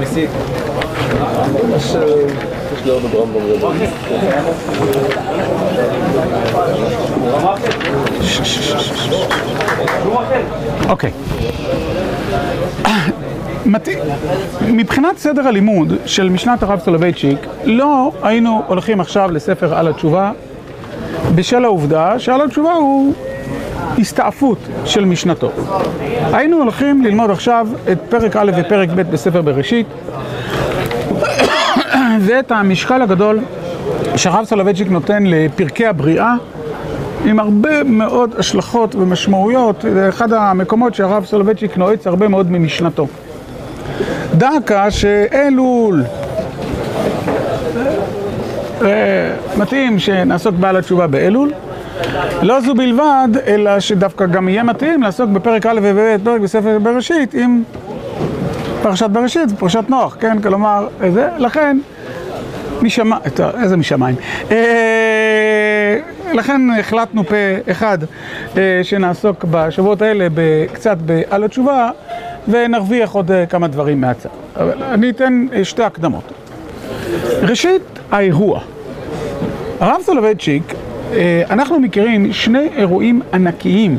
ניסית. יש לעוד ברמב"ם גדול. אוקיי. מבחינת סדר הלימוד של משנת הרב סולובייצ'יק, לא היינו הולכים עכשיו לספר על התשובה, בשל העובדה שעל התשובה הוא הסתעפות של משנתו. היינו הולכים ללמוד עכשיו את פרק א' ופרק ב' בספר בראשית, ואת המשקל הגדול שהרב סולובייצ'יק נותן לפרקי הבריאה, עם הרבה מאוד השלכות ומשמעויות, זה אחד המקומות שהרב סולובייצ'יק נועץ הרבה מאוד ממשנתו. דקה שאלול, אה, מתאים שנעסוק בעל התשובה באלול, לא זו בלבד, אלא שדווקא גם יהיה מתאים לעסוק בפרק א' וב' פרק בספר בראשית עם פרשת בראשית, פרשת נוח, כן? כלומר, זה, לכן, משמיים, איזה משמיים? אה, לכן החלטנו פה אחד אה, שנעסוק בשבועות האלה קצת על התשובה ונרוויח עוד אה, כמה דברים מהצד. אבל אני אתן אה, שתי הקדמות. ראשית, האירוע. הרב סולובייצ'יק, אנחנו מכירים שני אירועים ענקיים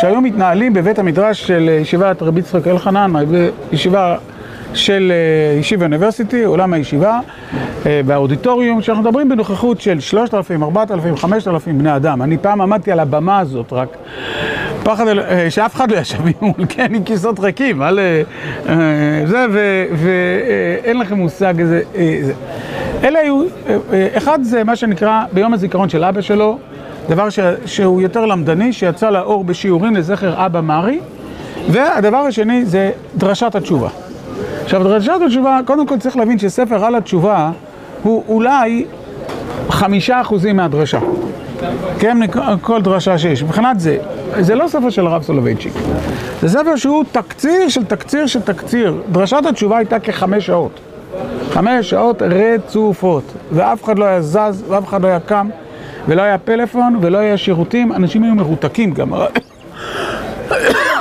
שהיום מתנהלים בבית המדרש של ישיבת רבי יצחק אלחנן, בישיבה של ישיבה אוניברסיטי, עולם הישיבה, באודיטוריום, שאנחנו מדברים בנוכחות של 3,000, 4,000, 5,000 בני אדם. אני פעם עמדתי על הבמה הזאת, רק פחד שאף אחד לא ישב מול, כן, עם כיסאות ריקים, על זה, ואין לכם מושג איזה... אלה היו, אחד זה מה שנקרא ביום הזיכרון של אבא שלו, דבר שהוא יותר למדני, שיצא לאור בשיעורים לזכר אבא מרי, והדבר השני זה דרשת התשובה. עכשיו, דרשת התשובה, קודם כל צריך להבין שספר על התשובה הוא אולי חמישה אחוזים מהדרשה. כן, כל דרשה שיש. מבחינת זה, זה לא ספר של הרב סולובייצ'יק. זה ספר שהוא תקציר של תקציר של תקציר. דרשת התשובה הייתה כחמש שעות. חמש שעות רצופות, ואף אחד לא היה זז, ואף אחד לא היה קם, ולא היה פלאפון, ולא היה שירותים, אנשים היו מרותקים גם.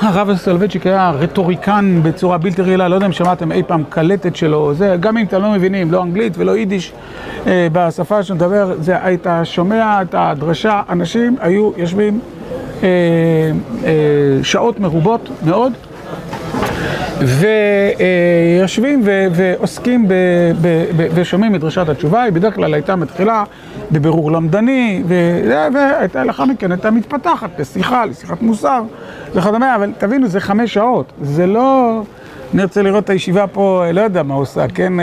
הרב סולובייצ'יק היה רטוריקן בצורה בלתי רגילה, לא יודע אם שמעתם אי פעם קלטת שלו, זה, גם אם אתם לא מבינים, לא אנגלית ולא יידיש, אה, בשפה שמדבר, זה, היית שומע את הדרשה, אנשים היו יושבים אה, אה, שעות מרובות מאוד, ויושבים ועוסקים ושומעים את דרשת התשובה, היא בדרך כלל הייתה מתחילה בבירור למדני, והייתה לאחר מכן הייתה מתפתחת לשיחה, לשיחת מוסר וכדומה, אבל תבינו, זה חמש שעות, זה לא... נרצה לראות את הישיבה פה, לא יודע מה עושה, כן?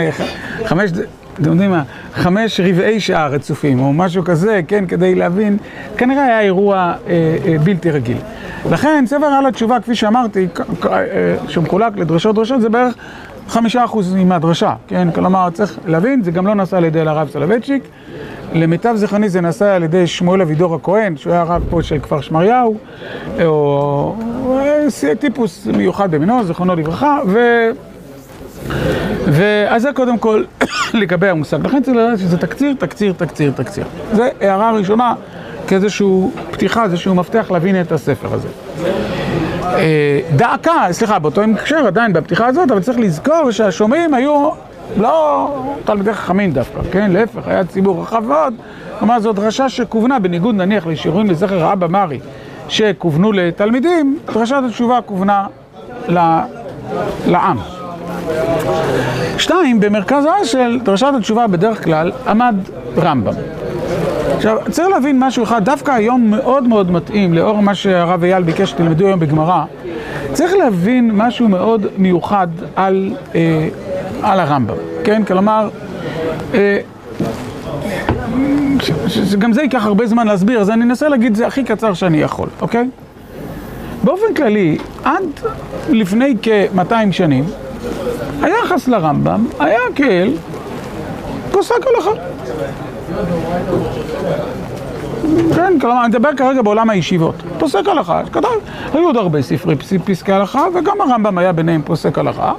חמש... אתם יודעים מה, חמש רבעי שעה רצופים, או משהו כזה, כן, כדי להבין, כנראה היה אירוע אה, אה, בלתי רגיל. לכן, ספר על התשובה, כפי שאמרתי, שמחולק לדרשות דרשות, זה בערך חמישה אחוז מהדרשה, כן? כלומר, צריך להבין, זה גם לא נעשה על ידי הרב סולובייצ'יק, למיטב זיכרוני זה נעשה על ידי שמואל אבידור הכהן, שהוא היה רב פה של כפר שמריהו, או טיפוס מיוחד במינו, זיכרונו לברכה, ו... ואז זה קודם כל לגבי המושג. לכן צריך לדעת שזה תקציר, תקציר, תקציר, תקציר. זו הערה ראשונה כאיזושהי פתיחה, איזשהו מפתח להבין את הספר הזה. דעקה, סליחה, באותו הקשר עדיין בפתיחה הזאת, אבל צריך לזכור שהשומעים היו לא תלמידי חכמים דווקא, כן? להפך, היה ציבור רחב מאוד. כלומר, זו דרשה שכוונה, בניגוד נניח לשיעורים לזכר אבא מרי, שכוונו לתלמידים, דרשת התשובה כוונה לעם. שתיים, במרכזה של דרשת התשובה בדרך כלל עמד רמב"ם. עכשיו, צריך להבין משהו אחד, דווקא היום מאוד מאוד מתאים, לאור מה שהרב אייל ביקש שתלמדו היום בגמרא, צריך להבין משהו מאוד מיוחד על, אה, על הרמב"ם, כן? כלומר, אה, גם זה ייקח הרבה זמן להסביר, אז אני אנסה להגיד זה הכי קצר שאני יכול, אוקיי? באופן כללי, עד לפני כ-200 שנים, היחס לרמב"ם היה כאל פוסק הלכה. כן, כלומר, אני מדבר כרגע בעולם הישיבות. פוסק הלכה, כתב, היו עוד הרבה ספרי פסקי הלכה, וגם הרמב"ם היה ביניהם פוסק הלכה.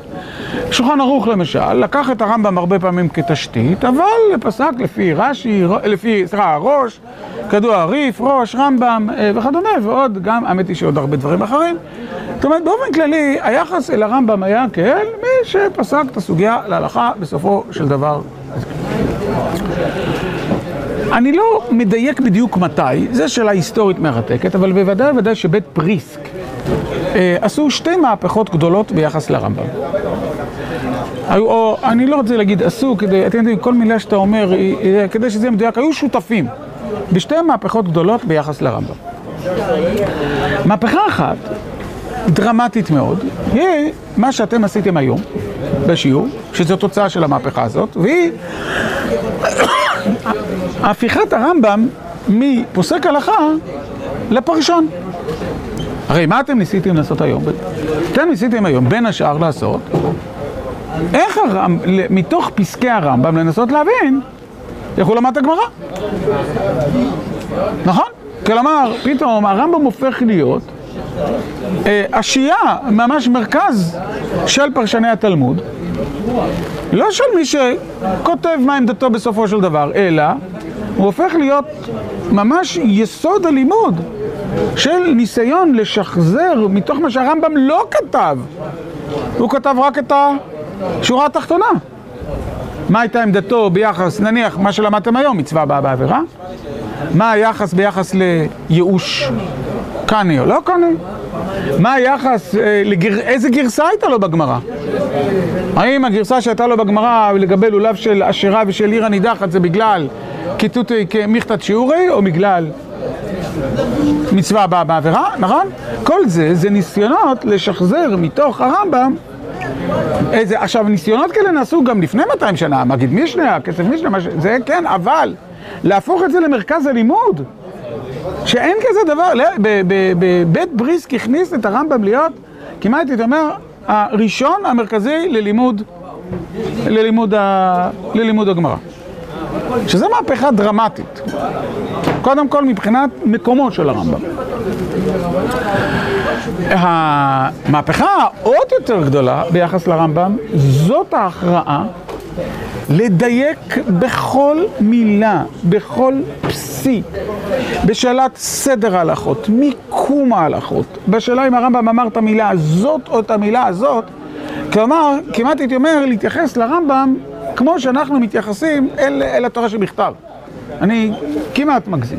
שולחן ערוך למשל, לקח את הרמב"ם הרבה פעמים כתשתית, אבל פסק לפי רש"י, לפי, סליחה, ראש, כדוע ריף, ראש, רמב"ם וכדומה, ועוד גם, האמת היא שעוד הרבה דברים אחרים. זאת אומרת, באופן כללי, היחס אל הרמב"ם היה כאל מי שפסק את הסוגיה להלכה בסופו של דבר. אני לא מדייק בדיוק מתי, זו שאלה היסטורית מרתקת, אבל בוודאי ובוודאי שבית פריסק אה, עשו שתי מהפכות גדולות ביחס לרמב"ם. או אני לא רוצה להגיד עשו, כדי, אתם יודעים, כל מילה שאתה אומר, כדי שזה יהיה מדויק, היו שותפים בשתי מהפכות גדולות ביחס לרמב"ם. מהפכה אחת, דרמטית מאוד, היא מה שאתם עשיתם היום בשיעור, שזו תוצאה של המהפכה הזאת, והיא הפיכת הרמב"ם מפוסק הלכה לפרשן. הרי מה אתם ניסיתם לעשות היום? אתם ניסיתם היום בין השאר לעשות איך הרמב... מתוך פסקי הרמב"ם לנסות להבין איך הוא למד את הגמרא. נכון? כלומר, פתאום הרמב"ם הופך להיות אשייה, ממש מרכז של פרשני התלמוד, לא של מי שכותב מה עמדתו בסופו של דבר, אלא הוא הופך להיות ממש יסוד הלימוד של ניסיון לשחזר מתוך מה שהרמב"ם לא כתב. הוא כתב רק את השורה התחתונה. מה הייתה עמדתו ביחס, נניח, מה שלמדתם היום, מצווה הבאה בעבירה? מה היחס ביחס לייאוש קני או לא קני? מה היחס, אה. איזה גרסה הייתה לו בגמרא? האם הגרסה שהייתה לו בגמרא לגבי לולב של אשרה ושל עיר הנידחת זה בגלל כיתותי כמכתת שיעורי או בגלל מצווה הבאה בעבירה, נכון? כל זה, זה ניסיונות לשחזר מתוך הרמב"ם איזה, עכשיו ניסיונות כאלה נעשו גם לפני 200 שנה, מגיד משנה, כסף משנה, זה כן, אבל להפוך את זה למרכז הלימוד שאין כזה דבר, בבית בריסק הכניס את הרמב"ם להיות, כמעט הייתי אומר, הראשון המרכזי ללימוד, ללימוד, ה, ללימוד הגמרא. שזה מהפכה דרמטית. קודם כל מבחינת מקומו של הרמב"ם. המהפכה העוד יותר גדולה ביחס לרמב"ם, זאת ההכרעה לדייק בכל מילה, בכל פסיק, בשאלת סדר ההלכות, מיקום ההלכות, בשאלה אם הרמב"ם אמר את המילה הזאת או את המילה הזאת, כלומר, כמעט הייתי אומר להתייחס לרמב"ם כמו שאנחנו מתייחסים אל, אל התורה שבכתב. אני כמעט מגזים.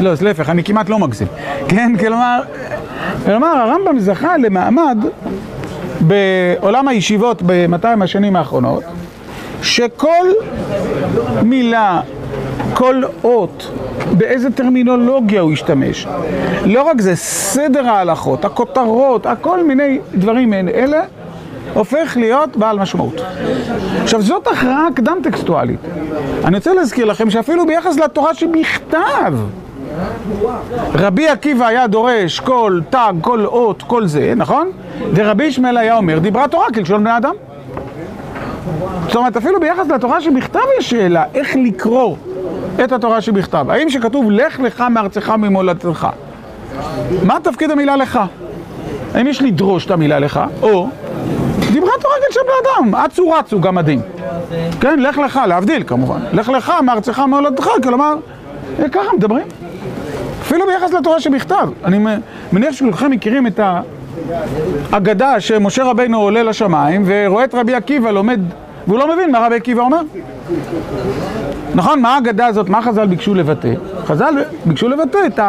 לא, אז להפך, אני כמעט לא מגזים. כן, כלומר, כלומר, הרמב"ם זכה למעמד בעולם הישיבות ב-200 השנים האחרונות, שכל מילה, כל אות, באיזה טרמינולוגיה הוא השתמש. לא רק זה, סדר ההלכות, הכותרות, הכל מיני דברים מעין אלה, הופך להיות בעל משמעות. עכשיו, זאת הכרעה קדם טקסטואלית. אני רוצה להזכיר לכם שאפילו ביחס לתורה שבכתב, רבי עקיבא היה דורש כל תג, כל אות, כל זה, נכון? ורבי ישמעאל היה אומר, דיברה תורה כלשון בני אדם. זאת אומרת, אפילו ביחס לתורה שבכתב יש שאלה, איך לקרוא את התורה שבכתב. האם שכתוב, לך לך מארצך ממולדתך. מה תפקיד המילה לך? האם יש לדרוש את המילה לך, או דיברה תורה כלשון בני אדם, אצו רצו גמדים. כן, לך לך, להבדיל כמובן. לך לך מארצך ממולדתך, כלומר, ככה מדברים. אפילו ביחס לתורה שבכתב. אני מניח שכולכם מכירים את האגדה שמשה רבינו עולה לשמיים ורואה את רבי עקיבא לומד, והוא לא מבין מה רבי עקיבא אומר. נכון? מה האגדה הזאת, מה חז"ל ביקשו לבטא? חז"ל ביקשו לבטא את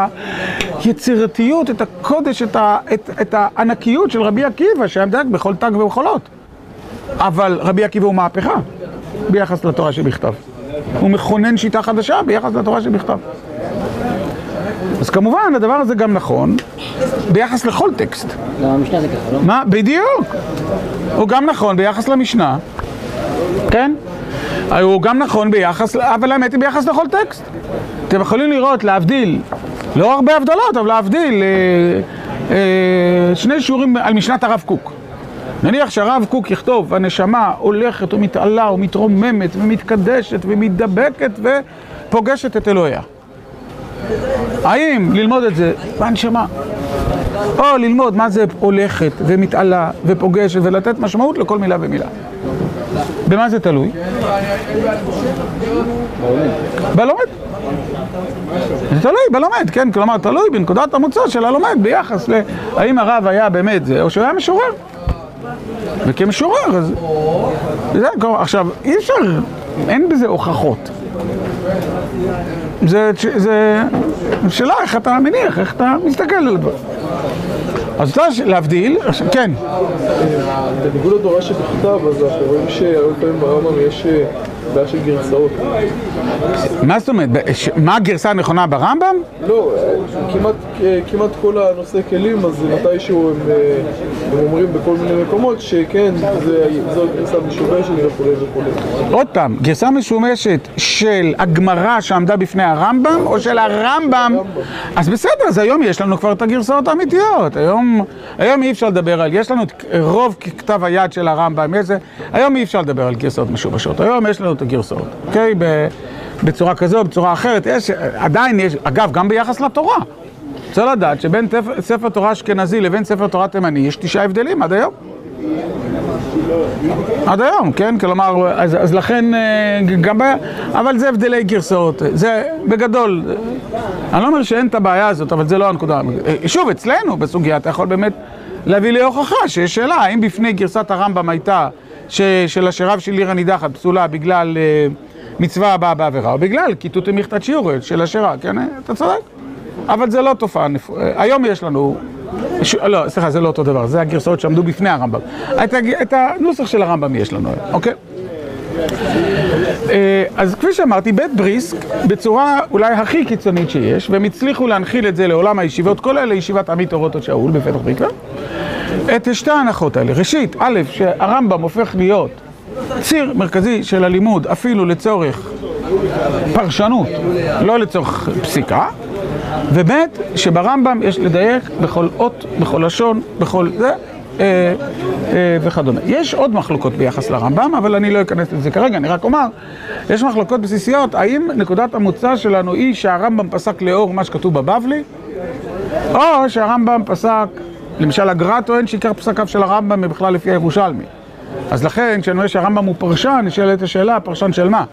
היצירתיות, את הקודש, את, ה, את, את הענקיות של רבי עקיבא, שהיה מדייק בכל תג ובכל אות. אבל רבי עקיבא הוא מהפכה ביחס לתורה שבכתב. הוא מכונן שיטה חדשה ביחס לתורה שבכתב. אז כמובן, הדבר הזה גם נכון ביחס לכל טקסט. גם המשנה זה ככה, לא? מה? בדיוק. הוא גם נכון ביחס למשנה, כן? הוא גם נכון ביחס, אבל האמת היא ביחס לכל טקסט. אתם יכולים לראות, להבדיל, לא הרבה הבדלות, אבל להבדיל אה, אה, שני שיעורים על משנת הרב קוק. נניח שהרב קוק יכתוב, הנשמה הולכת ומתעלה ומתרוממת ומתקדשת ומתדבקת ופוגשת את אלוהיה. האם ללמוד את זה בנשמה, או ללמוד מה זה הולכת ומתעלה ופוגשת ולתת משמעות לכל מילה ומילה. במה זה תלוי? בלומד. זה תלוי בלומד, כן? כלומר, תלוי בנקודת המוצא של הלומד ביחס להאם הרב היה באמת זה, או שהוא היה משורר. וכמשורר, אז... זה, עכשיו, אי אפשר, אין בזה הוכחות. זה, זה שאלה איך אתה מניח, איך אתה מסתכל על הדברים. אז אתה להבדיל, כן. בניגוד לתורה שבכתב, אז אנחנו רואים שהרבה פעמים ברמב"ם יש בעיה של גרסאות. מה זאת אומרת? מה הגרסה הנכונה ברמב"ם? לא, כמעט, כמעט כל הנושא כלים, אז מתישהו הם, הם אומרים בכל מיני מקומות שכן, זו גרסה משומשת וכולי וכולי. עוד פעם, גרסה משומשת של הגמרא שעמדה בפני הרמב"ם, או של הרמב"ם? אז בסדר, אז היום יש לנו כבר את הגרסאות האמיתיות. היום, היום אי אפשר לדבר על, יש לנו את רוב כתב היד של הרמב"ם, היום אי אפשר לדבר על גרסאות משומשות. היום יש לנו את הגרסאות, אוקיי? בצורה כזו, בצורה אחרת, יש, עדיין יש, אגב, גם ביחס לתורה. צריך לדעת שבין ספר תורה אשכנזי לבין ספר תורה תימני יש תשעה הבדלים עד היום. עד היום, כן? כלומר, אז, אז לכן גם בעיה, אבל זה הבדלי גרסאות, זה בגדול, אני לא אומר שאין את הבעיה הזאת, אבל זה לא הנקודה. שוב, אצלנו בסוגיה אתה יכול באמת להביא לי הוכחה שיש שאלה, האם בפני גרסת הרמב"ם הייתה של השרב של עיר הנידחת פסולה בגלל מצווה הבאה בעבירה, או בגלל כיתות המכתת שיעורת של השרה, כן? אתה צודק. אבל זה לא תופעה נפוצה. היום יש לנו... ש... לא, סליחה, זה לא אותו דבר, זה הגרסאות שעמדו בפני הרמב"ם. את, הג... את הנוסח של הרמב"ם יש לנו, אוקיי? אז כפי שאמרתי, בית בריסק, בצורה אולי הכי קיצונית שיש, והם הצליחו להנחיל את זה לעולם הישיבות, כל אלה ישיבת עמית אורות שאול בפתח תקווה, את שתי ההנחות האלה. ראשית, א', שהרמב"ם הופך להיות ציר מרכזי של הלימוד, אפילו לצורך פרשנות, לא לצורך פסיקה, וב' שברמב"ם יש לדייק בכל אות, בכל לשון, בכל זה, אה, אה, וכדומה. יש עוד מחלוקות ביחס לרמב"ם, אבל אני לא אכנס לזה כרגע, אני רק אומר, יש מחלוקות בסיסיות, האם נקודת המוצא שלנו היא שהרמב"ם פסק לאור מה שכתוב בבבלי, או שהרמב"ם פסק, למשל הגר"א טוען שעיקר פסקיו של הרמב"ם הם בכלל לפי הירושלמי. אז לכן, כשאני רואה שהרמב"ם הוא פרשן, נשאלת השאלה, פרשן של מה?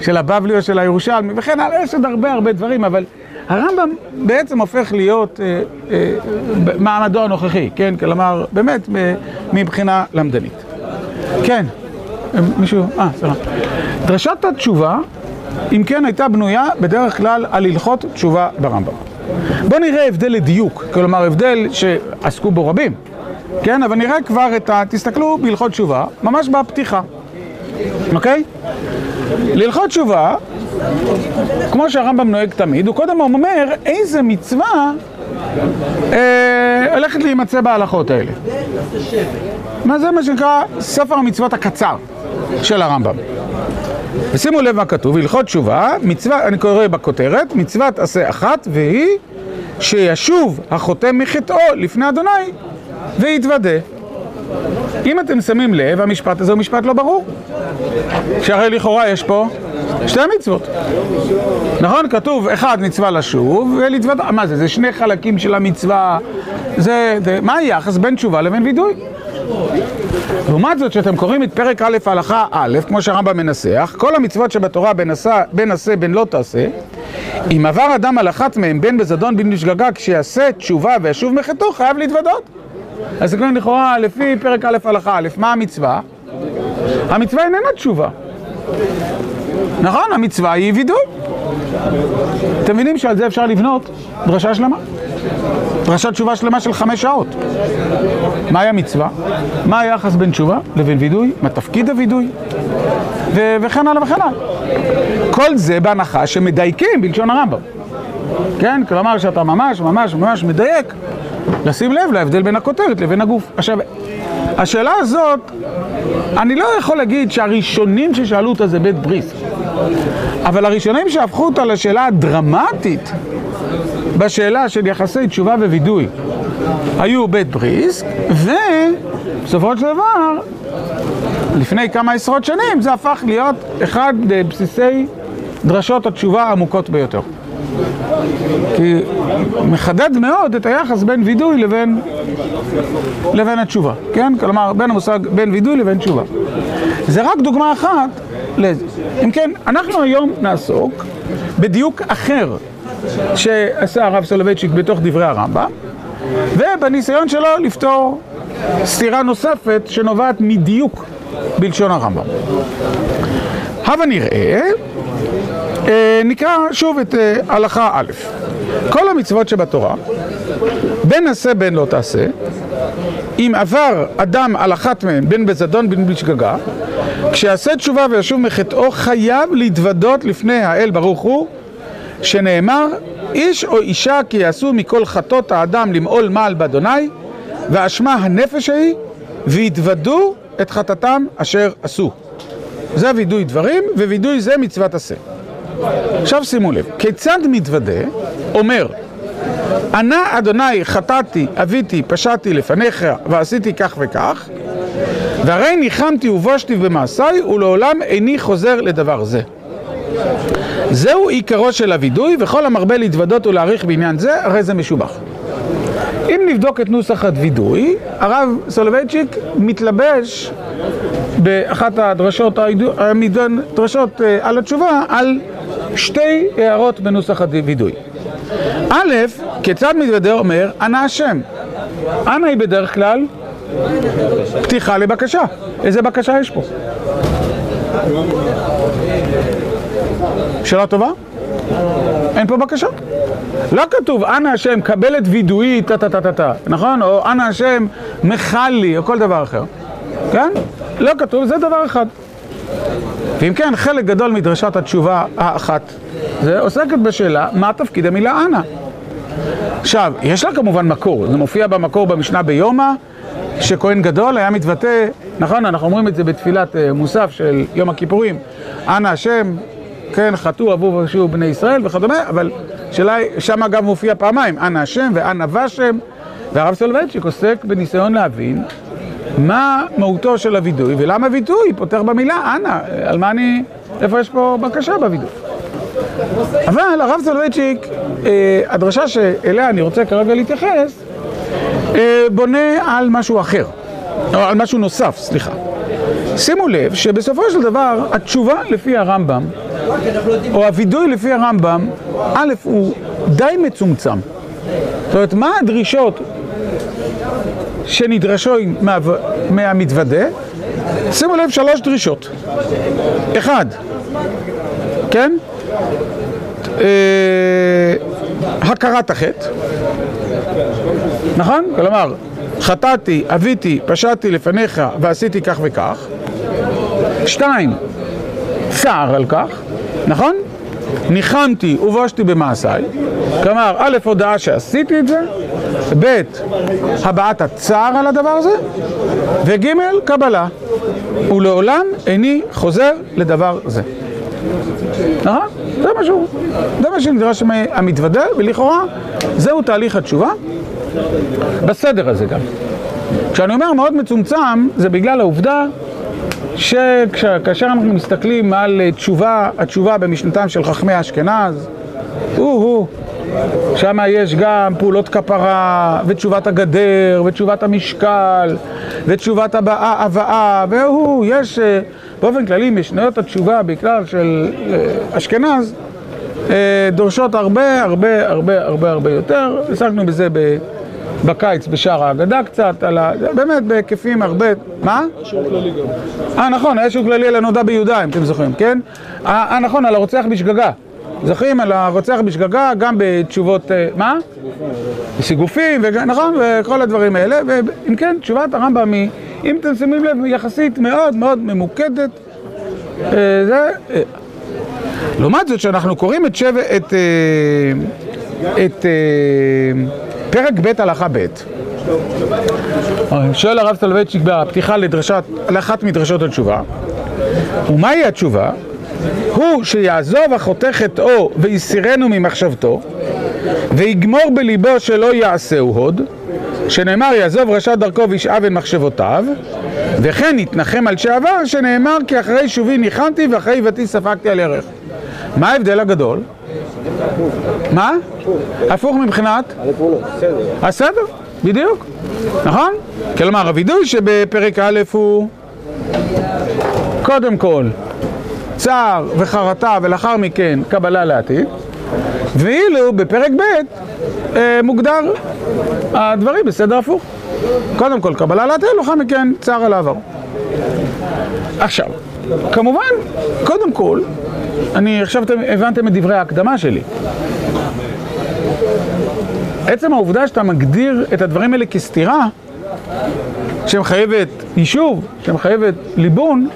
של הבבלי או של הירושלמי, וכן הלאה, יש עוד הרבה הרבה דברים, אבל הרמב"ם בעצם הופך להיות אה, אה, מעמדו הנוכחי, כן? כלומר, באמת מבחינה למדנית. כן, מישהו, אה, סליחה. דרשת התשובה, אם כן, הייתה בנויה בדרך כלל על הלכות תשובה ברמב"ם. בואו נראה הבדל לדיוק, כלומר הבדל שעסקו בו רבים, כן? אבל נראה כבר את ה... תסתכלו בהלכות תשובה, ממש בפתיחה, אוקיי? להלכות תשובה, כמו שהרמב"ם נוהג תמיד, הוא קודם אומר איזה מצווה אה, הולכת להימצא בהלכות האלה. מה זה מה שנקרא ספר המצוות הקצר של הרמב"ם. ושימו לב מה כתוב, הלכות תשובה, מצווה, אני קורא בכותרת, מצוות עשה אחת, והיא שישוב החוטא מחטאו לפני אדוני ויתוודה. אם אתם שמים לב, המשפט הזה הוא משפט לא ברור. שהרי לכאורה יש פה שתי מצוות. נכון? כתוב, אחד מצווה לשוב ולהתוודע. מה זה? זה שני חלקים של המצווה. זה, זה, מה היחס בין תשובה לבין וידוי? לעומת זאת, שאתם קוראים את פרק א' הלכה א', כמו שהרמב"ם מנסח, כל המצוות שבתורה בין עשה, בין לא תעשה, אם עבר אדם על אחת מהם, בין בזדון בין בשגגה, כשיעשה תשובה וישוב מחטאו, חייב להתוודות. אז זה כאן לכאורה, לפי פרק א' הלכה א', מה המצווה? המצווה איננה תשובה. נכון, המצווה היא וידוי. אתם מבינים שעל זה אפשר לבנות דרשה שלמה? דרשת תשובה שלמה של חמש שעות. מהי המצווה? מה היחס בין תשובה לבין וידוי? מה תפקיד הוידוי? ו- וכן הלאה וכן הלאה. כל זה בהנחה שמדייקים בלשון הרמב"ם. כן? כלומר שאתה ממש ממש ממש מדייק לשים לב להבדל בין הכותרת לבין הגוף. עכשיו, השאלה הזאת, אני לא יכול להגיד שהראשונים ששאלו אותה זה בית בריס, אבל הראשונים שהפכו אותה לשאלה הדרמטית בשאלה של יחסי תשובה ווידוי היו בית בריס, ובסופו של דבר, לפני כמה עשרות שנים, זה הפך להיות אחד בסיסי דרשות התשובה העמוקות ביותר. כי מחדד מאוד את היחס בין וידוי לבין, לבין התשובה, כן? כלומר, בין המושג בין וידוי לבין תשובה. זה רק דוגמה אחת לזה. אם כן, אנחנו היום נעסוק בדיוק אחר שעשה הרב סולובייצ'יק בתוך דברי הרמב"ם, ובניסיון שלו לפתור סתירה נוספת שנובעת מדיוק בלשון הרמב"ם. הבה נראה, אה, נקרא שוב את אה, הלכה א', כל המצוות שבתורה, בין עשה בין לא תעשה, אם עבר אדם על אחת מהן, בין בזדון בין בשגגה, כשיעשה תשובה וישוב מחטאו, חייב להתוודות לפני האל ברוך הוא, שנאמר, איש או אישה כי יעשו מכל חטאות האדם למעול מעל באדוני, ואשמה הנפש ההיא, והתוודו את חטאתם אשר עשו. זה וידוי דברים, ווידוי זה מצוות עשה. עכשיו שימו לב, כיצד מתוודה, אומר, ענה אדוני חטאתי, אביתי, פשעתי לפניך ועשיתי כך וכך, והרי ניחמתי ובושתי במעשיי ולעולם איני חוזר לדבר זה. זהו עיקרו של הווידוי, וכל המרבה להתוודות ולהעריך בעניין זה, הרי זה משובח. אם נבדוק את נוסח הווידוי, הרב סולובייצ'יק מתלבש באחת הדרשות, הדרשות אה, על התשובה, על שתי הערות בנוסח הווידוי. א', כיצד מתוודה אומר, אנא השם. אנא היא בדרך כלל פתיחה לבקשה. איזה בקשה יש פה? שאלה טובה? אין פה בקשה. לא כתוב, אנא השם, קבל את וידואי, טה טה טה טה טה, נכון? או אנא השם, מחל לי, או כל דבר אחר. כן? לא כתוב, זה דבר אחד. ואם כן, חלק גדול מדרשת התשובה האחת, זה עוסקת בשאלה, מה תפקיד המילה אנא? עכשיו, יש לה כמובן מקור, זה מופיע במקור במשנה ביומא, שכהן גדול היה מתבטא, נכון, אנחנו אומרים את זה בתפילת מוסף של יום הכיפורים, אנא השם, כן, חטאו, אבו ושוב בני ישראל וכדומה, אבל שאלה שם אגב מופיע פעמיים, אנא השם ואנא ושם, והרב סולובייצ'יק עוסק בניסיון להבין מה מהותו של הווידוי, ולמה וידוי פותר במילה אנא, על מה אני, איפה יש פה בקשה בווידוי. אבל הרב סולובייצ'יק, הדרשה שאליה אני רוצה כרגע להתייחס, בונה על משהו אחר, או על משהו נוסף, סליחה. שימו לב שבסופו של דבר התשובה לפי הרמב"ם, או הווידוי לפי הרמב"ם, א', הוא די מצומצם. זאת אומרת, מה הדרישות שנדרשו מה, מהמתוודה? שימו לב, שלוש דרישות. אחד, כן? אה, הכרת החטא, נכון? כלומר, חטאתי, אביתי, פשעתי לפניך ועשיתי כך וכך. שתיים, צער על כך, נכון? ניחמתי ובושתי במעשיי, כלומר, א', הודעה שעשיתי את זה, ב', הבעת הצער על הדבר הזה, וג', קבלה. ולעולם איני חוזר לדבר זה. נכון? זה משהו, זה מה שנדרש מהמתוודה, ולכאורה זהו תהליך התשובה, בסדר הזה גם. כשאני אומר מאוד מצומצם, זה בגלל העובדה שכאשר אנחנו מסתכלים על תשובה, התשובה במשנתם של חכמי אשכנז, הוא-הוא, שם יש גם פעולות כפרה, ותשובת הגדר, ותשובת המשקל, ותשובת הבאה, והוא, יש באופן כללי משניות התשובה, בכלל של אשכנז, דורשות הרבה, הרבה, הרבה, הרבה, הרבה יותר. עסקנו בזה בקיץ בשער ההגדה קצת, על ה... באמת בהיקפים הרבה... מה? שיעור כללי גם. אה, נכון, היה שיעור כללי על הנודע ביהודה, אם אתם זוכרים, כן? אה, נכון, על הרוצח בשגגה. זוכרים על הרוצח בשגגה, גם בתשובות... מה? סיגופים, נכון? וכל הדברים האלה. ואם כן, תשובת הרמב"ם היא, אם אתם שמים לב, יחסית מאוד מאוד ממוקדת. זה... לעומת זאת, שאנחנו קוראים את שבע... את... את... פרק ב' הלכה ב', שואל הרב סולובייצ'יק בפתיחה לדרשת, לאחת מדרשות התשובה, ומהי התשובה? הוא שיעזוב החוטא חטאו ויסירנו ממחשבתו ויגמור בליבו שלא יעשהו הוד שנאמר יעזוב רשע דרכו וישאב את מחשבותיו וכן יתנחם על שעבר שנאמר כי אחרי שובי ניחמתי ואחרי היבטי ספגתי על ירך מה ההבדל הגדול? מה? הפוך מבחינת? הסדר, בדיוק, נכון? כלומר, הווידוי שבפרק א' הוא קודם כל צער וחרטה ולאחר מכן קבלה לעתיד, ואילו בפרק ב' אה, מוגדר הדברים בסדר הפוך. קודם כל קבלה לעתיד, לאחר מכן צער על העבר. עכשיו, כמובן, קודם כל, אני עכשיו אתם הבנתם את דברי ההקדמה שלי. עצם העובדה שאתה מגדיר את הדברים האלה כסתירה, שמחייבת יישוב, שמחייבת ליבון,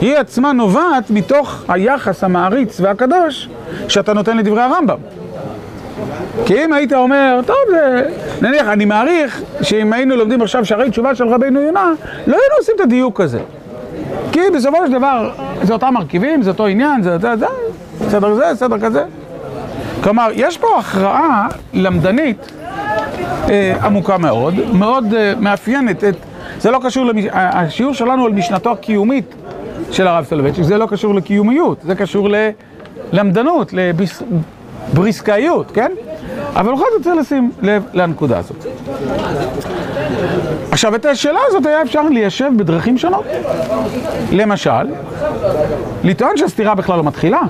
היא עצמה נובעת מתוך היחס המעריץ והקדוש שאתה נותן לדברי הרמב"ם. כי אם היית אומר, טוב, זה... נניח, אני מעריך שאם היינו לומדים עכשיו שערי תשובה של רבינו יונה, לא היינו עושים את הדיוק הזה. כי בסופו של דבר, זה אותם מרכיבים, זה אותו עניין, זה זה, זה, סדר זה, סדר כזה. כלומר, יש פה הכרעה למדנית אה, עמוקה מאוד, מאוד אה, מאפיינת את... זה לא קשור, למש... השיעור שלנו על משנתו הקיומית של הרב סולובייצ'יק, זה לא קשור לקיומיות, זה קשור ללמדנות, לבריסקאיות, כן? אבל בכל זאת צריך לשים לב לנקודה הזאת. עכשיו, את השאלה הזאת היה אפשר ליישב בדרכים שונות. למשל, לטעון שהסתירה בכלל לא מתחילה.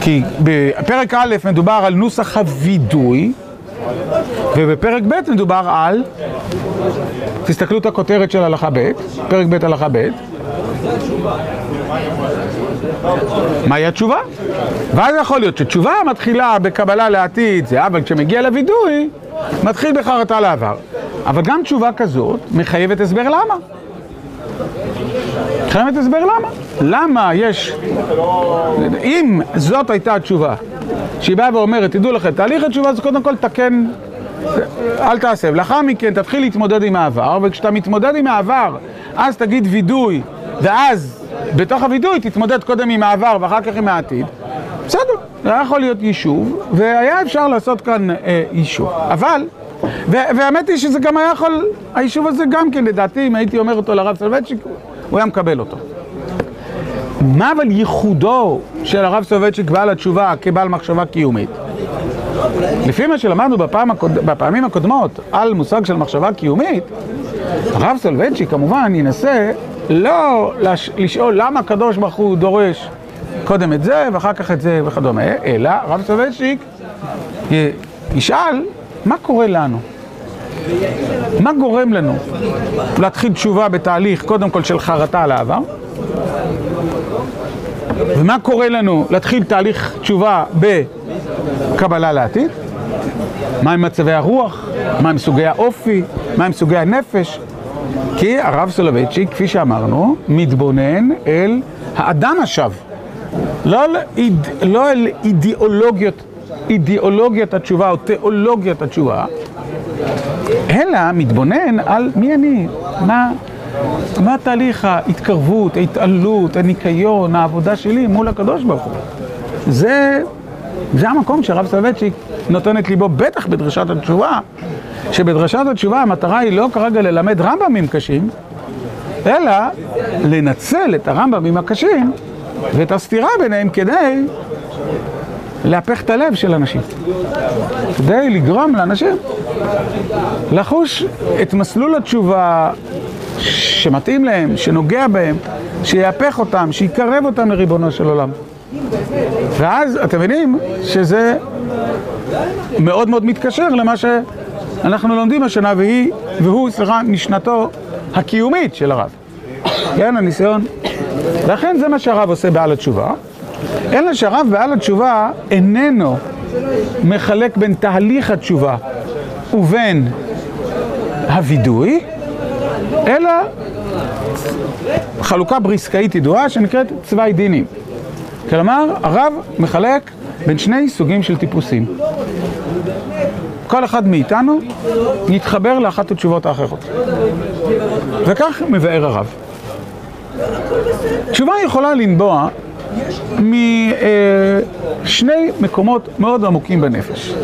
כי בפרק א' מדובר על נוסח הווידוי, ובפרק ב' מדובר על, תסתכלו את הכותרת של הלכה ב', פרק ב' הלכה ב', מהי התשובה? ואז יכול להיות שתשובה מתחילה בקבלה לעתיד, זה אבל כשמגיע לווידוי, מתחיל בחרטה לעבר. אבל גם תשובה כזאת מחייבת הסבר למה. מחייבת הסבר למה. למה יש... אם זאת הייתה התשובה, שהיא באה ואומרת, תדעו לכם, תהליך התשובה זה קודם כל תקן, אל תעשה. לאחר מכן תתחיל להתמודד עם העבר, וכשאתה מתמודד עם העבר, אז תגיד וידוי, ואז בתוך הווידוי תתמודד קודם עם העבר ואחר כך עם העתיד. בסדר, זה היה יכול להיות יישוב, והיה אפשר לעשות כאן אה, יישוב. אבל, והאמת היא שזה גם היה יכול, היישוב הזה גם כן, לדעתי, אם הייתי אומר אותו לרב סולובייצ'יק, הוא היה מקבל אותו. מה אבל ייחודו של הרב סולובייצ'יק בעל התשובה כבעל מחשבה קיומית? לפי מה שלמדנו בפעם הקוד... בפעמים הקודמות על מושג של מחשבה קיומית, הרב סולובייצ'יק כמובן ינסה לא לש... לשאול למה הקדוש ברוך הוא דורש קודם את זה ואחר כך את זה וכדומה, אלא הרב סולובייצ'יק. ישאל מה קורה לנו? מה גורם לנו להתחיל תשובה בתהליך קודם כל של חרטה על העבר? ומה קורה לנו להתחיל תהליך תשובה בקבלה לעתיד? מהם מצבי הרוח? מהם סוגי האופי? מהם סוגי הנפש? כי הרב סולובייצ'יק, כפי שאמרנו, מתבונן אל האדם השב. לא לא אל אידיאולוגיות, אידיאולוגיית התשובה או תיאולוגיית התשובה, אלא מתבונן על מי אני, מה, מה תהליך ההתקרבות, ההתעלות, הניקיון, העבודה שלי מול הקדוש ברוך הוא. זה, זה המקום שהרב סולובייצ'יק נותן את ליבו, בטח בדרשת התשובה, שבדרשת התשובה המטרה היא לא כרגע ללמד רמב"מים קשים, אלא לנצל את הרמב"מים הקשים ואת הסתירה ביניהם כדי להפך את הלב של אנשים. כדי לגרום לאנשים לחוש את מסלול התשובה שמתאים להם, שנוגע בהם, שיהפך אותם, שיקרב אותם לריבונו של עולם. ואז אתם מבינים שזה מאוד מאוד מתקשר למה שאנחנו לומדים השנה, והיא, והוא, סליחה, משנתו הקיומית של הרב. כן, הניסיון. לכן זה מה שהרב עושה בעל התשובה. אלא שהרב בעל התשובה איננו מחלק בין תהליך התשובה ובין הווידוי, אלא חלוקה בריסקאית ידועה שנקראת צווי דינים. כלומר, הרב מחלק בין שני סוגים של טיפוסים. כל אחד מאיתנו יתחבר לאחת התשובות האחרות. וכך מבאר הרב. תשובה יכולה לנבוע משני מקומות מאוד עמוקים בנפש.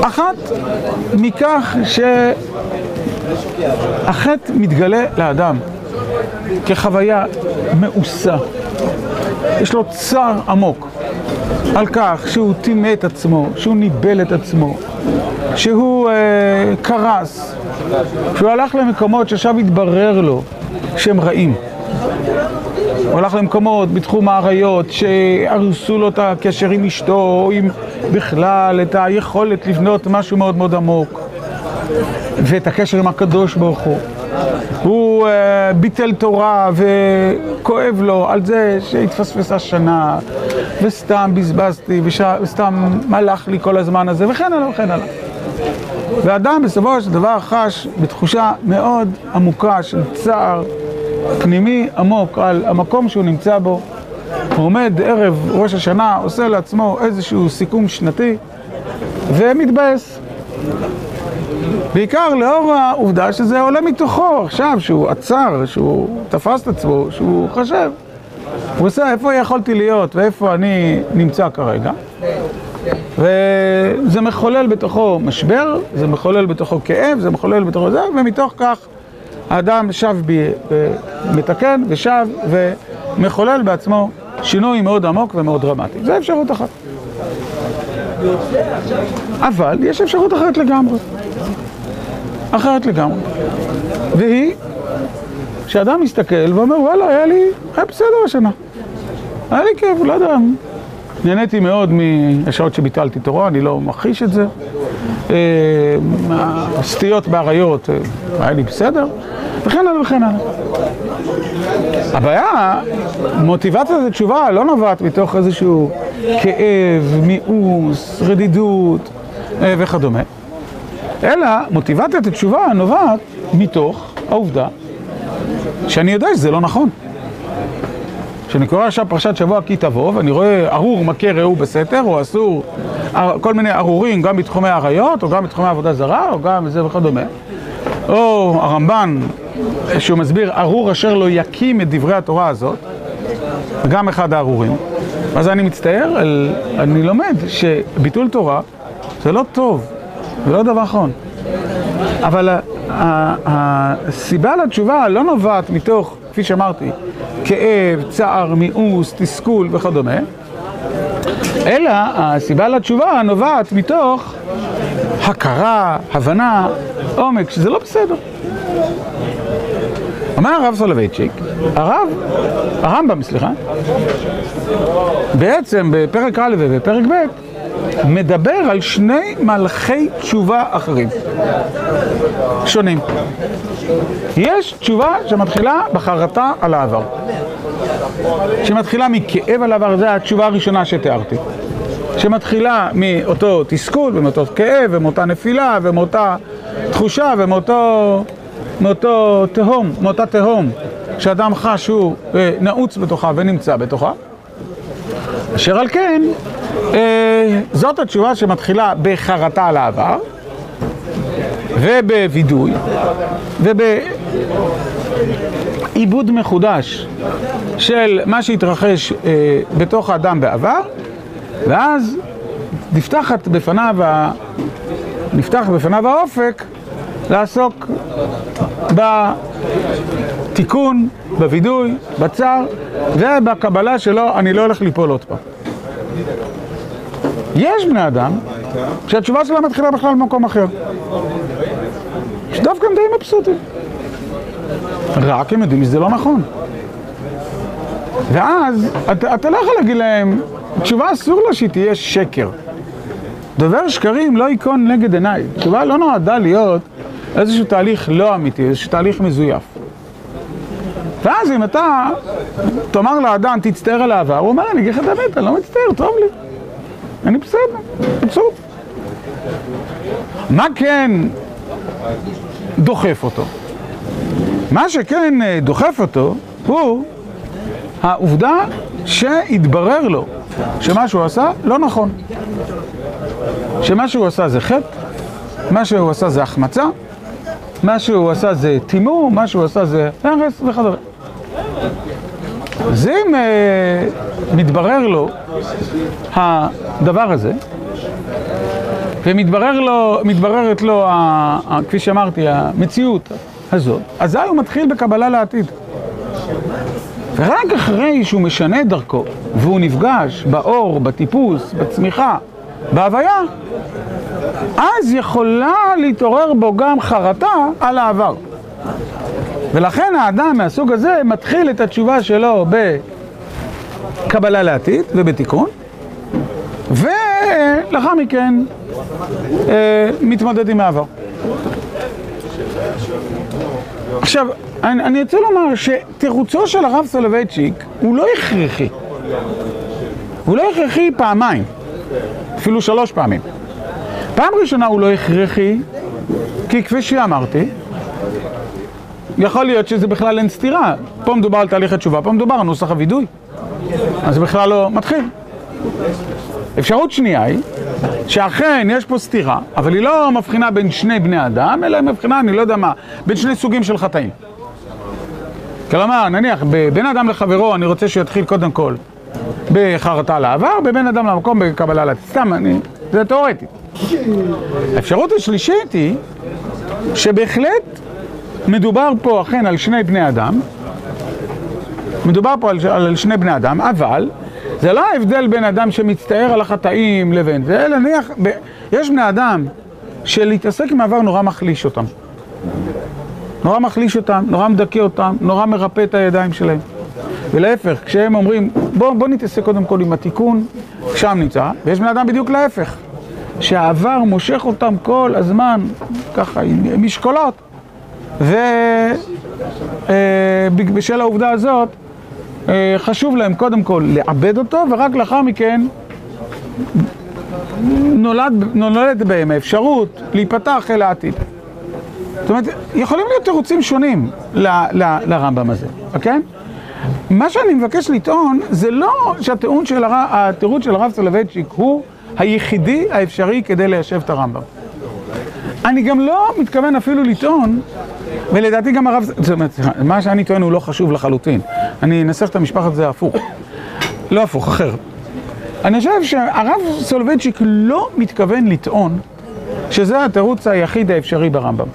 אחת, מכך שהחטא מתגלה לאדם כחוויה מאוסה. יש לו צער עמוק על כך שהוא טימא את עצמו, שהוא ניבל את עצמו, שהוא אה, קרס, שהוא הלך למקומות שעכשיו התברר לו שהם רעים. הוא הלך למקומות בתחום האריות שהרסו לו את הקשר עם אשתו, או עם בכלל את היכולת לבנות משהו מאוד מאוד עמוק ואת הקשר עם הקדוש ברוך הוא. הוא uh, ביטל תורה וכואב לו על זה שהתפספסה שנה וסתם בזבזתי. וסתם מלך לי כל הזמן הזה וכן הלאה וכן הלאה. ואדם בסופו של דבר חש בתחושה מאוד עמוקה של צער פנימי עמוק על המקום שהוא נמצא בו. הוא עומד ערב ראש השנה, עושה לעצמו איזשהו סיכום שנתי ומתבאס. בעיקר לאור העובדה שזה עולה מתוכו עכשיו, שהוא עצר, שהוא תפס את עצמו, שהוא חושב. הוא עושה איפה יכולתי להיות ואיפה אני נמצא כרגע. וזה מחולל בתוכו משבר, זה מחולל בתוכו כאב, זה מחולל בתוכו זה, ומתוך כך האדם שב, מתקן ושב ומחולל בעצמו שינוי מאוד עמוק ומאוד דרמטי. זו אפשרות אחת. אבל יש אפשרות אחרת לגמרי. אחרת לגמרי. והיא, שאדם מסתכל ואומר, וואלה, היה לי, היה בסדר השנה. היה לי כיף, לא יודע, נהניתי מאוד מהשעות שביטלתי תורה, אני לא מכחיש את זה. הסטיות באריות, היה לי בסדר, וכן הלאה וכן הלאה. הבעיה, מוטיבציית התשובה לא נובעת מתוך איזשהו כאב, מיאוס, רדידות וכדומה, אלא מוטיבציית התשובה נובעת מתוך העובדה שאני יודע שזה לא נכון. כשאני קורא עכשיו פרשת שבוע כי תבוא, ואני רואה ארור מכה רעהו בסתר, או אסור כל מיני ארורים, גם בתחומי האריות, או גם בתחומי עבודה זרה, או גם זה וכדומה. או הרמב"ן, שהוא מסביר, ארור אשר לא יקים את דברי התורה הזאת, גם אחד הארורים. אז אני מצטער, אני לומד שביטול תורה זה לא טוב, זה לא דבר נכון. אבל הסיבה לתשובה לא נובעת מתוך, כפי שאמרתי, כאב, צער, מיאוס, תסכול וכדומה, אלא הסיבה לתשובה נובעת מתוך הכרה, הבנה, עומק, שזה לא בסדר. אומר הרב סולובייצ'יק, הרב, הרמב"ם, סליחה, בעצם בפרק א' ובפרק ב', מדבר על שני מלכי תשובה אחרים, שונים. יש תשובה שמתחילה בחרטה על העבר. שמתחילה מכאב על העבר, זו התשובה הראשונה שתיארתי. שמתחילה מאותו תסכול ומאותו כאב ומאותה נפילה ומאותה תחושה ומאותו מאותו תהום, מאותה תהום שאדם חש שהוא נעוץ בתוכה ונמצא בתוכה. אשר על כן, זאת התשובה שמתחילה בחרטה על העבר ובווידוי ובעיבוד מחודש של מה שהתרחש בתוך האדם בעבר ואז נפתחת בפניו, נפתח בפניו האופק לעסוק בתיקון, בווידוי, בצער ובקבלה שלו, אני לא הולך ליפול עוד פעם. יש בני אדם שהתשובה שלהם מתחילה בכלל במקום אחר. שדווקא הם די מבסוטים. רק הם יודעים שזה לא נכון. ואז אתה, אתה לא יכול להגיד להם, תשובה אסור לה שהיא תהיה שקר. דובר שקרים לא ייכון נגד עיניי. תשובה לא נועדה להיות איזשהו תהליך לא אמיתי, איזשהו תהליך מזויף. ואז אם אתה תאמר לאדם, תצטער על העבר, הוא אומר, אני אגיד לך את האמת, אני לא מצטער, טוב לי. אני בסדר, מבסוט. מה כן דוחף אותו? מה שכן דוחף אותו הוא העובדה שהתברר לו שמה שהוא עשה לא נכון. שמה שהוא עשה זה חטא, מה שהוא עשה זה החמצה, מה שהוא עשה זה טימור, מה שהוא עשה זה הרס וכדומה. אז אם uh, מתברר לו הדבר הזה, ומתבררת לו, לו, ה, ה, כפי שאמרתי, המציאות הזאת, אזי הוא מתחיל בקבלה לעתיד. ורק אחרי שהוא משנה את דרכו, והוא נפגש באור, בטיפוס, בצמיחה, בהוויה, אז יכולה להתעורר בו גם חרטה על העבר. ולכן האדם מהסוג הזה מתחיל את התשובה שלו בקבלה לעתיד ובתיקון, ולאחר מכן אה, מתמודד עם העבר. עכשיו, אני, אני רוצה לומר שתירוצו של הרב סולובייצ'יק הוא לא הכרחי. הוא לא הכרחי פעמיים, אפילו שלוש פעמים. פעם ראשונה הוא לא הכרחי, כי כפי שאמרתי, יכול להיות שזה בכלל אין סתירה. פה מדובר על תהליך התשובה, פה מדובר על נוסח הווידוי. אז זה בכלל לא מתחיל. אפשרות שנייה היא, שאכן יש פה סתירה, אבל היא לא מבחינה בין שני בני אדם, אלא היא מבחינה, אני לא יודע מה, בין שני סוגים של חטאים. כלומר, נניח, בין אדם לחברו, אני רוצה שיתחיל קודם כל בחרטה על העבר, בבין אדם למקום בקבלה לעתיד. סתם, אני... זה תיאורטי. האפשרות השלישית היא שבהחלט מדובר פה אכן על שני בני אדם, מדובר פה על, על שני בני אדם, אבל זה לא ההבדל בין אדם שמצטער על החטאים לבין זה, אלא נניח, ב... יש בני אדם שלהתעסק עם העבר נורא מחליש אותם. נורא מחליש אותם, נורא מדכא אותם, נורא מרפא את הידיים שלהם. ולהפך, כשהם אומרים, בוא, בוא נתעסק קודם כל עם התיקון, שם נמצא, ויש בני אדם בדיוק להפך, שהעבר מושך אותם כל הזמן, ככה, עם משקולות, ובשל העובדה הזאת, חשוב להם קודם כל לעבד אותו, ורק לאחר מכן נולד, נולדת בהם האפשרות להיפתח אל העתיד. זאת אומרת, יכולים להיות תירוצים שונים ל, ל, לרמב"ם הזה, אוקיי? מה שאני מבקש לטעון, זה לא שהטיעון של הר... של הרב סולובייצ'יק הוא היחידי האפשרי כדי ליישב את הרמב"ם. אני גם לא מתכוון אפילו לטעון, ולדעתי גם הרב... זאת אומרת, מה שאני טוען הוא לא חשוב לחלוטין. אני אנסח את המשפט הזה הפוך. לא הפוך, אחר. אני חושב שהרב סולובייצ'יק לא מתכוון לטעון שזה התירוץ היחיד האפשרי ברמב"ם.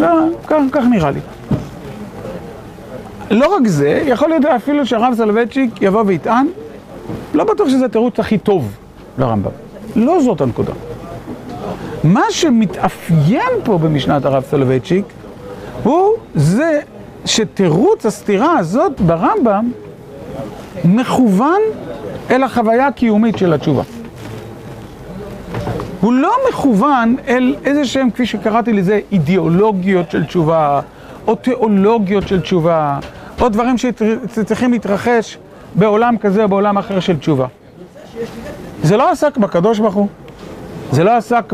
לא, כך, כך נראה לי. לא רק זה, יכול להיות אפילו שהרב סולובייצ'יק יבוא ויטען, לא בטוח שזה התירוץ הכי טוב לרמב"ם. לא זאת הנקודה. מה שמתאפיין פה במשנת הרב סולובייצ'יק הוא זה שתירוץ הסתירה הזאת ברמב"ם מכוון אל החוויה הקיומית של התשובה. הוא לא מכוון אל איזה שהם, כפי שקראתי לזה, אידיאולוגיות של תשובה, או תיאולוגיות של תשובה, או דברים שצריכים להתרחש בעולם כזה או בעולם אחר של תשובה. זה לא עסק בקדוש ברוך הוא, זה לא עסק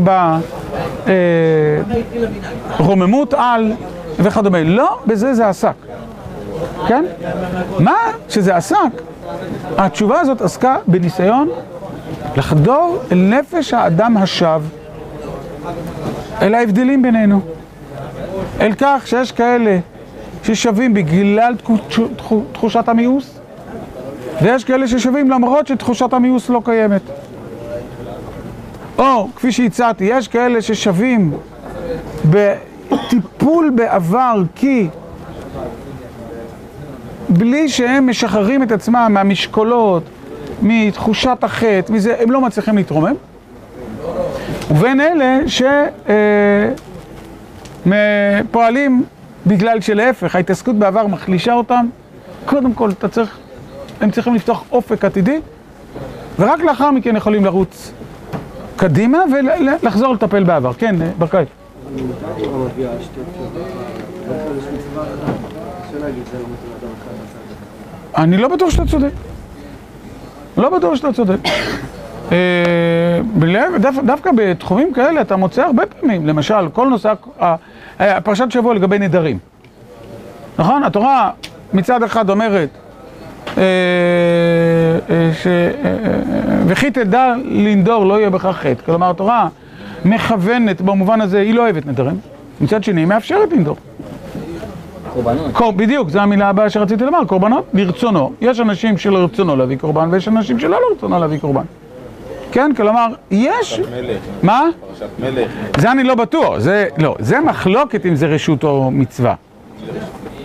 ברוממות על וכדומה, לא בזה זה עסק, כן? מה שזה עסק, התשובה הזאת עסקה בניסיון לחדור אל נפש האדם השב, אל ההבדלים בינינו, אל כך שיש כאלה ששווים בגלל תחושת המיאוס, ויש כאלה ששווים למרות שתחושת המיאוס לא קיימת. או, כפי שהצעתי, יש כאלה ששווים בטיפול בעבר כי בלי שהם משחררים את עצמם מהמשקולות, מתחושת החטא, מזה, הם לא מצליחים להתרומם. ובין אלה שפועלים בגלל שלהפך, ההתעסקות בעבר מחלישה אותם, קודם כל אתה צריך, הם צריכים לפתוח אופק עתידי, ורק לאחר מכן יכולים לרוץ קדימה ולחזור לטפל בעבר. כן, ברקאי. אני לא בטוח שאתה צודק. לא בטוח שאתה צודק. דווקא בתחומים כאלה אתה מוצא הרבה פעמים, למשל, כל נושא, פרשת שבוע לגבי נדרים. נכון? התורה מצד אחד אומרת וכי תדע לנדור לא יהיה בכך חטא. כלומר, התורה מכוונת במובן הזה, היא לא אוהבת נדרים. מצד שני, היא מאפשרת לנדור. קורבנות. בדיוק, זו המילה הבאה שרציתי לומר, קורבנות, לרצונו. יש אנשים שלרצונו להביא קורבן, ויש אנשים שלא לרצונו להביא קורבן. כן, כלומר, יש... פרשת מלך. מה? פרשת מלך. זה אני לא בטוח, זה לא, זה מחלוקת אם זה רשות או מצווה.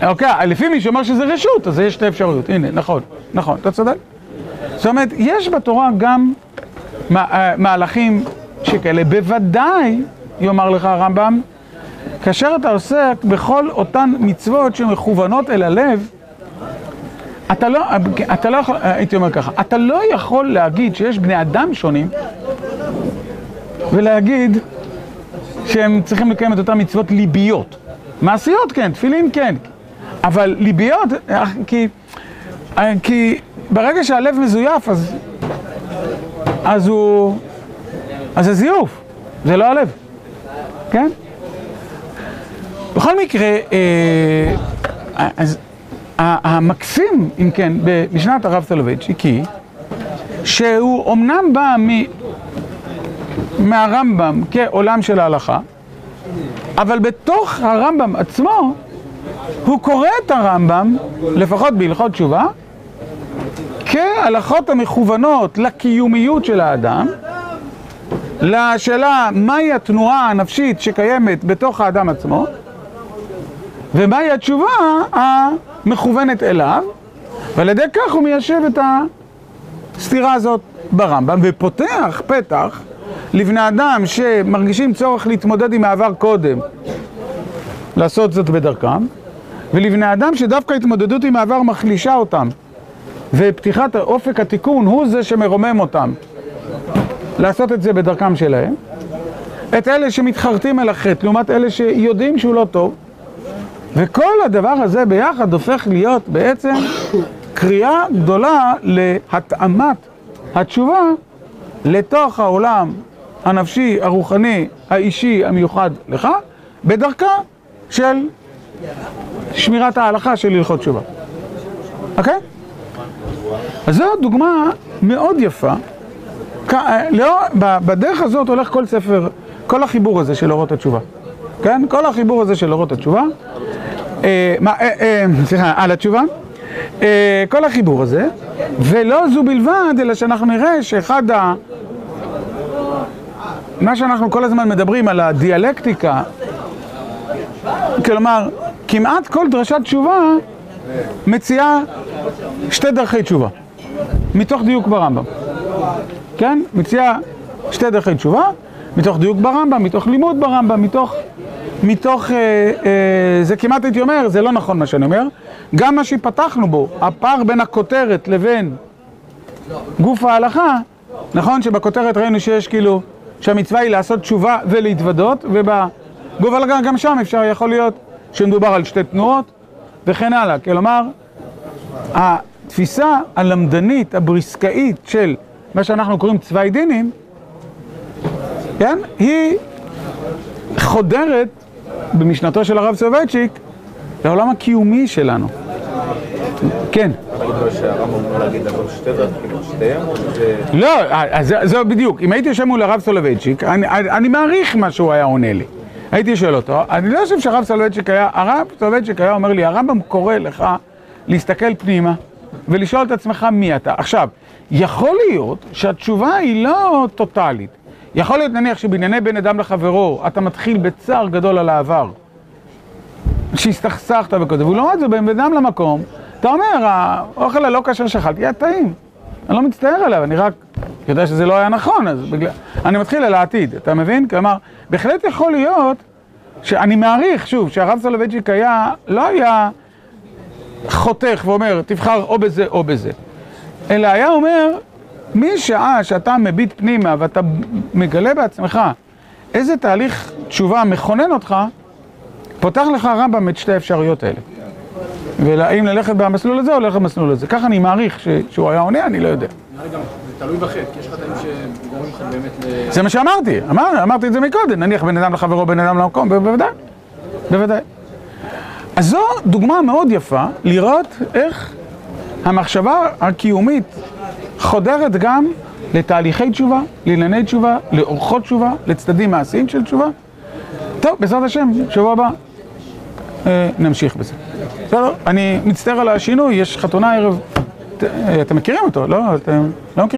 אוקיי, לפי מי שאומר שזה רשות, אז יש שתי אפשרויות, הנה, נכון, נכון, אתה צודק. זאת אומרת, יש בתורה גם אה, מהלכים שכאלה, בוודאי, יאמר לך הרמב"ם, כאשר אתה עוסק בכל אותן מצוות שמכוונות אל הלב, אתה לא, אתה לא יכול, הייתי אומר ככה, אתה לא יכול להגיד שיש בני אדם שונים ולהגיד שהם צריכים לקיים את אותן מצוות ליביות. מעשיות כן, תפילין כן, אבל ליביות, כי, כי ברגע שהלב מזויף אז, הוא, אז זה זיוף, זה לא הלב, כן? בכל מקרה, אה, אז המקסים, אם כן, במשנת הרב סולובייצ'יק היא שהוא אמנם בא מ... מהרמב"ם כעולם של ההלכה, אבל בתוך הרמב"ם עצמו הוא קורא את הרמב"ם, לפחות בהלכות תשובה, כהלכות המכוונות לקיומיות של האדם, לשאלה מהי התנועה הנפשית שקיימת בתוך האדם עצמו, ומהי התשובה המכוונת אליו, ועל ידי כך הוא מיישב את הסתירה הזאת ברמב"ם, ופותח פתח לבני אדם שמרגישים צורך להתמודד עם העבר קודם, לעשות זאת בדרכם, ולבני אדם שדווקא התמודדות עם העבר מחלישה אותם, ופתיחת אופק התיקון הוא זה שמרומם אותם, לעשות את זה בדרכם שלהם. את אלה שמתחרטים אל החטא, לעומת אלה שיודעים שהוא לא טוב. וכל הדבר הזה ביחד הופך להיות בעצם קריאה גדולה להתאמת התשובה לתוך העולם הנפשי, הרוחני, האישי, המיוחד לך, בדרכה של שמירת ההלכה של הלכות תשובה. אוקיי? אז זו דוגמה מאוד יפה. לא, בדרך הזאת הולך כל ספר, כל החיבור הזה של אורות התשובה. כן? כל החיבור הזה של אורות התשובה. סליחה, על התשובה. כל החיבור הזה, ולא זו בלבד, אלא שאנחנו נראה שאחד ה... מה שאנחנו כל הזמן מדברים על הדיאלקטיקה, כלומר, כמעט כל דרשת תשובה מציעה שתי דרכי תשובה, מתוך דיוק ברמב"ם. כן? מציעה שתי דרכי תשובה, מתוך דיוק ברמב"ם, מתוך לימוד ברמב"ם, מתוך... מתוך, אה, אה, זה כמעט הייתי אומר, זה לא נכון מה שאני אומר, גם מה שפתחנו בו, הפער בין הכותרת לבין גוף ההלכה, נכון שבכותרת ראינו שיש כאילו, שהמצווה היא לעשות תשובה ולהתוודות, ובגוף ההלכה גם שם אפשר, יכול להיות שמדובר על שתי תנועות וכן הלאה, כלומר, התפיסה הלמדנית, הבריסקאית של מה שאנחנו קוראים צווי דינים, כן, היא חודרת במשנתו של הרב סובייצ'יק לעולם הקיומי שלנו. כן. לא, זה בדיוק. אם הייתי יושב מול הרב סולובייצ'יק, אני מעריך מה שהוא היה עונה לי. הייתי שואל אותו, אני לא חושב שהרב סולובייצ'יק היה, הרב סולובייצ'יק היה אומר לי, הרמב"ם קורא לך להסתכל פנימה ולשאול את עצמך מי אתה. עכשיו, יכול להיות שהתשובה היא לא טוטאלית. יכול להיות נניח שבענייני בין אדם לחברו, אתה מתחיל בצער גדול על העבר, שהסתכסכת וכזה, ולעומת זה בין אדם למקום, אתה אומר, האוכל הלא כשר שאכלתי היה טעים, אני לא מצטער עליו, אני רק יודע שזה לא היה נכון, אז בגלל... אני מתחיל על העתיד, אתה מבין? כלומר, בהחלט יכול להיות שאני מעריך, שוב, שהרב סולובייצ'יק היה, לא היה חותך ואומר, תבחר או בזה או בזה, אלא היה אומר, משעה שאתה מביט פנימה ואתה מגלה בעצמך איזה תהליך תשובה מכונן אותך, פותח לך הרמב"ם את שתי האפשרויות האלה. והאם ללכת במסלול הזה או ללכת במסלול הזה. ככה אני מעריך שהוא היה עונה, אני לא יודע. תלוי בחטא, כי יש חטאים שגורמים לך באמת ל... זה מה שאמרתי, אמרתי את זה מקודם, נניח בין אדם לחברו, בין אדם למקום, בוודאי, בוודאי. אז זו דוגמה מאוד יפה לראות איך המחשבה הקיומית חודרת גם לתהליכי תשובה, לענייני תשובה, לאורחות תשובה, לצדדים מעשיים של תשובה. טוב, בעזרת השם, שבוע הבא נמשיך בזה. בסדר? אני מצטער על השינוי, יש חתונה ערב, אתם מכירים אותו, לא? אתם לא מכירים?